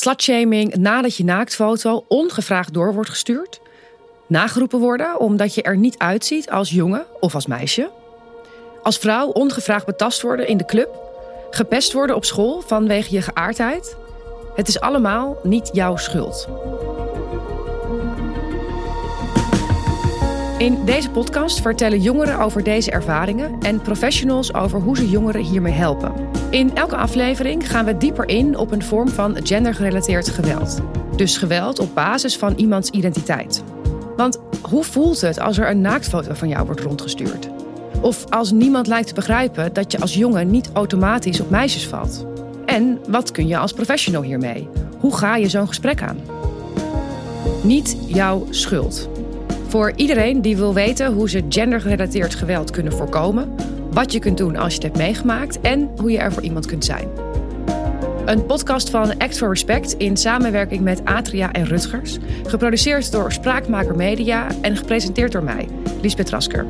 Slutshaming nadat je naaktfoto ongevraagd door wordt gestuurd. Nageroepen worden omdat je er niet uitziet als jongen of als meisje. Als vrouw ongevraagd betast worden in de club. Gepest worden op school vanwege je geaardheid. Het is allemaal niet jouw schuld. In deze podcast vertellen jongeren over deze ervaringen en professionals over hoe ze jongeren hiermee helpen. In elke aflevering gaan we dieper in op een vorm van gendergerelateerd geweld. Dus geweld op basis van iemands identiteit. Want hoe voelt het als er een naaktfoto van jou wordt rondgestuurd? Of als niemand lijkt te begrijpen dat je als jongen niet automatisch op meisjes valt? En wat kun je als professional hiermee? Hoe ga je zo'n gesprek aan? Niet jouw schuld. Voor iedereen die wil weten hoe ze gendergerelateerd geweld kunnen voorkomen, wat je kunt doen als je het hebt meegemaakt en hoe je er voor iemand kunt zijn. Een podcast van Act for Respect in samenwerking met Atria en Rutgers. Geproduceerd door Spraakmaker Media en gepresenteerd door mij, Liesbeth Rasker.